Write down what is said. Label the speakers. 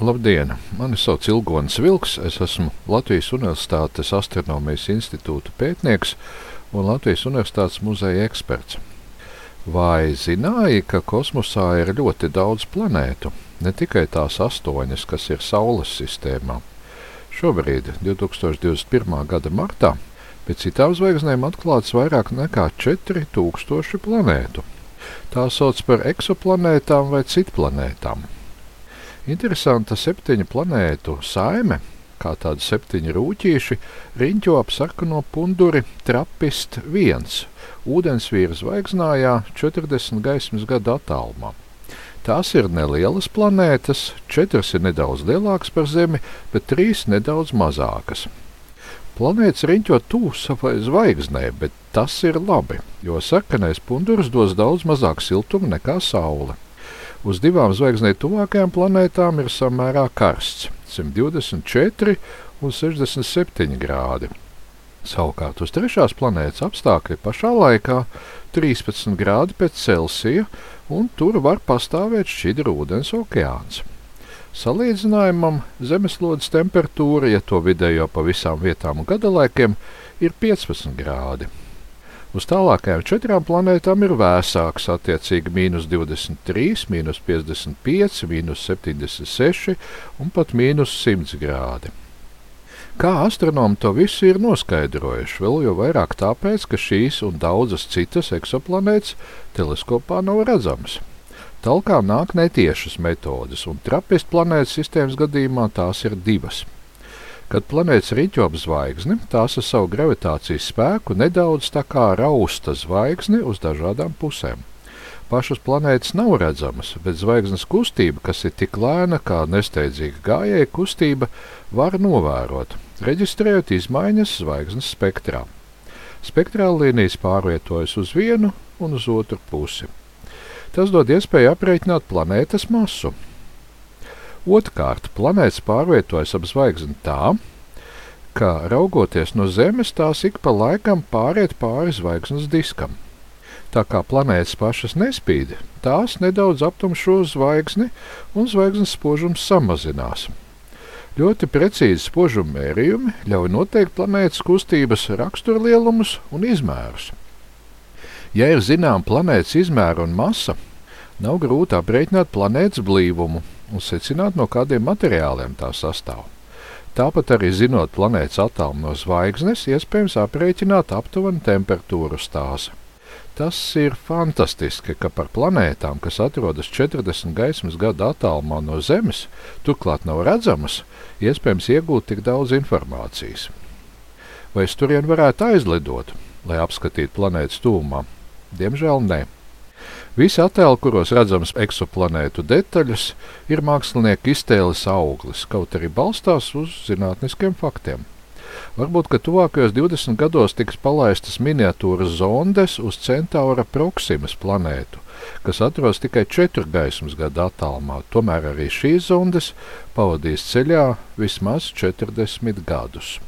Speaker 1: Labdien! Mani sauc Ilgons Vilks. Es esmu Latvijas Universitātes Astronomijas institūta pētnieks un Latvijas Universitātes muzeja eksperts. Vai zināji, ka kosmosā ir ļoti daudz planētu? Ne tikai tās astoņas, kas ir Saules sistēmā. Šobrīd, 2021. gada martā, pēc citām zvaigznēm atklāts vairāk nekā 4000 planētu. Tā sauc par eksoplanētām vai citplanētām. Interesanta septiņu planētu saime, kā tādi septiņi rūķīši, riņķo ap sarkano punduri Trapist 1, ūdensvīra zvaigznājā 40 gaismas gadu attālumā. Tās ir nelielas planētas, četras ir nedaudz lielākas par Zemi, bet trīs nedaudz mazākas. Planētas riņķo tuvu savai zvaigznē, bet tas ir labi, jo sarkanais pundurs dos daudz mazāk siltumu nekā Saule. Uz divām zvaigznei tuvākajām planētām ir samērā karsts - 124 un 67 grādi. Savukārt uz trešās planētas apstākļi pašā laikā 13 grādi pēc Celsija, un tur var pastāvēt šķidra ūdens okeāns. Salīdzinājumam zemeslodes temperatūra, ja to vidējo pa visām vietām un gadalaikiem, ir 15 grādi. Uz tālākajām četrām planētām ir vēsāks, attiecīgi mīnus 23, mīnus 55, mīnus 76 un pat mīnus 100 grādi. Kā astronomi to visu ir noskaidrojuši, vēl jau vairāk tāpēc, ka šīs un daudzas citas eksoplanētas teleskopā nav redzamas. Talkā nāk netiešas metodes, un trapistu planētas sistēmas gadījumā tās ir divas – Kad planētas riņķo ap zvaigzni, tās ar savu gravitācijas spēku nedaudz tā kā rausta zvaigzni uz dažādām pusēm. Pašas planētas nav redzamas, bet zvaigznes kustība, kas ir tik lēna kā nesteidzīga gājēja kustība, var novērot, reģistrējot izmaiņas zvaigznes spektrā. Spektrāla līnijas pārvietojas uz vienu un uz otru pusi. Tas dod iespēju aprēķināt planētas masu, Otrkārt, planētas pārvietojas ap zvaigzni tā, ka raugoties no Zemes tās ik pa laikam pāriet pāri zvaigznes diskam. Tā kā planētas pašas nespīd, tās nedaudz aptumšo zvaigzni un zvaigznes spožums samazinās. Ļoti precīzi spožuma mērījumi ļauj noteikt planētas kustības raksturlielumus un izmērus. Ja ir zinām planētas izmēra un masa, nav grūti aprēķināt planētas blīvumu un secināt, no kādiem materiāliem tā sastāv. Tāpat arī zinot planētas attālumu no zvaigznes, iespējams aprēķināt aptuveni temperatūru stāstu. Tas ir fantastiski, ka par planētām, kas atrodas 40 gaismas gadu attālumā no Zemes, turklāt nav redzamas, iespējams iegūt tik daudz informācijas. Vai es turien varētu aizlidot, lai apskatītu planētas tūmā? Diemžēl ne. Visi attēli, kuros redzams eksoplanētu detaļas, ir mākslinieka iztēles auglis, kaut arī balstās uz zinātniskiem faktiem. Varbūt, ka tuvākajos 20 gados tiks palaistas miniatūras zondes uz Centaura Proximas planētu, kas atrodas tikai 4 gaismas gadu attālumā, tomēr arī šīs zondes pavadīs ceļā vismaz 40 gadus.